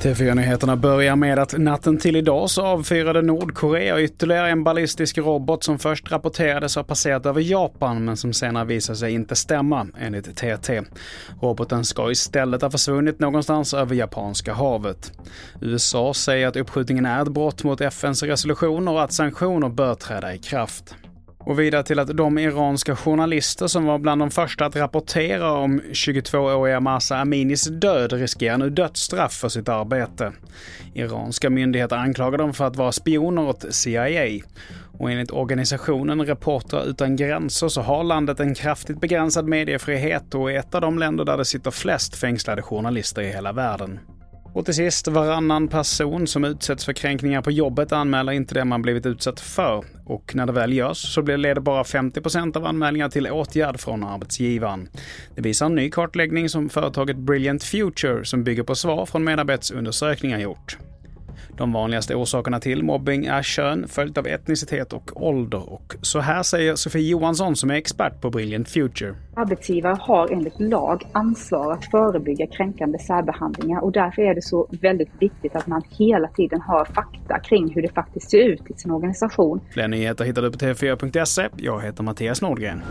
TV4-nyheterna börjar med att natten till idag så avfyrade Nordkorea ytterligare en ballistisk robot som först rapporterades ha passerat över Japan men som senare visade sig inte stämma, enligt TT. Roboten ska istället ha försvunnit någonstans över Japanska havet. USA säger att uppskjutningen är ett brott mot FNs resolutioner och att sanktioner bör träda i kraft. Och vidare till att de iranska journalister som var bland de första att rapportera om 22-åriga Masa Aminis död riskerar nu dödsstraff för sitt arbete. Iranska myndigheter anklagar dem för att vara spioner åt CIA. Och enligt organisationen Reportrar utan gränser så har landet en kraftigt begränsad mediefrihet och är ett av de länder där det sitter flest fängslade journalister i hela världen. Och till sist, varannan person som utsätts för kränkningar på jobbet anmäler inte det man blivit utsatt för. Och när det väl görs så leder bara 50% av anmälningar till åtgärd från arbetsgivaren. Det visar en ny kartläggning som företaget Brilliant Future som bygger på svar från medarbetsundersökningar gjort. De vanligaste orsakerna till mobbing är kön, följt av etnicitet och ålder. Och så här säger Sofie Johansson som är expert på Brilliant Future. Arbetsgivare har enligt lag ansvar att förebygga kränkande särbehandlingar och därför är det så väldigt viktigt att man hela tiden har fakta kring hur det faktiskt ser ut i sin organisation. Fler nyheter hittar du på tv4.se. Jag heter Mattias Nordgren.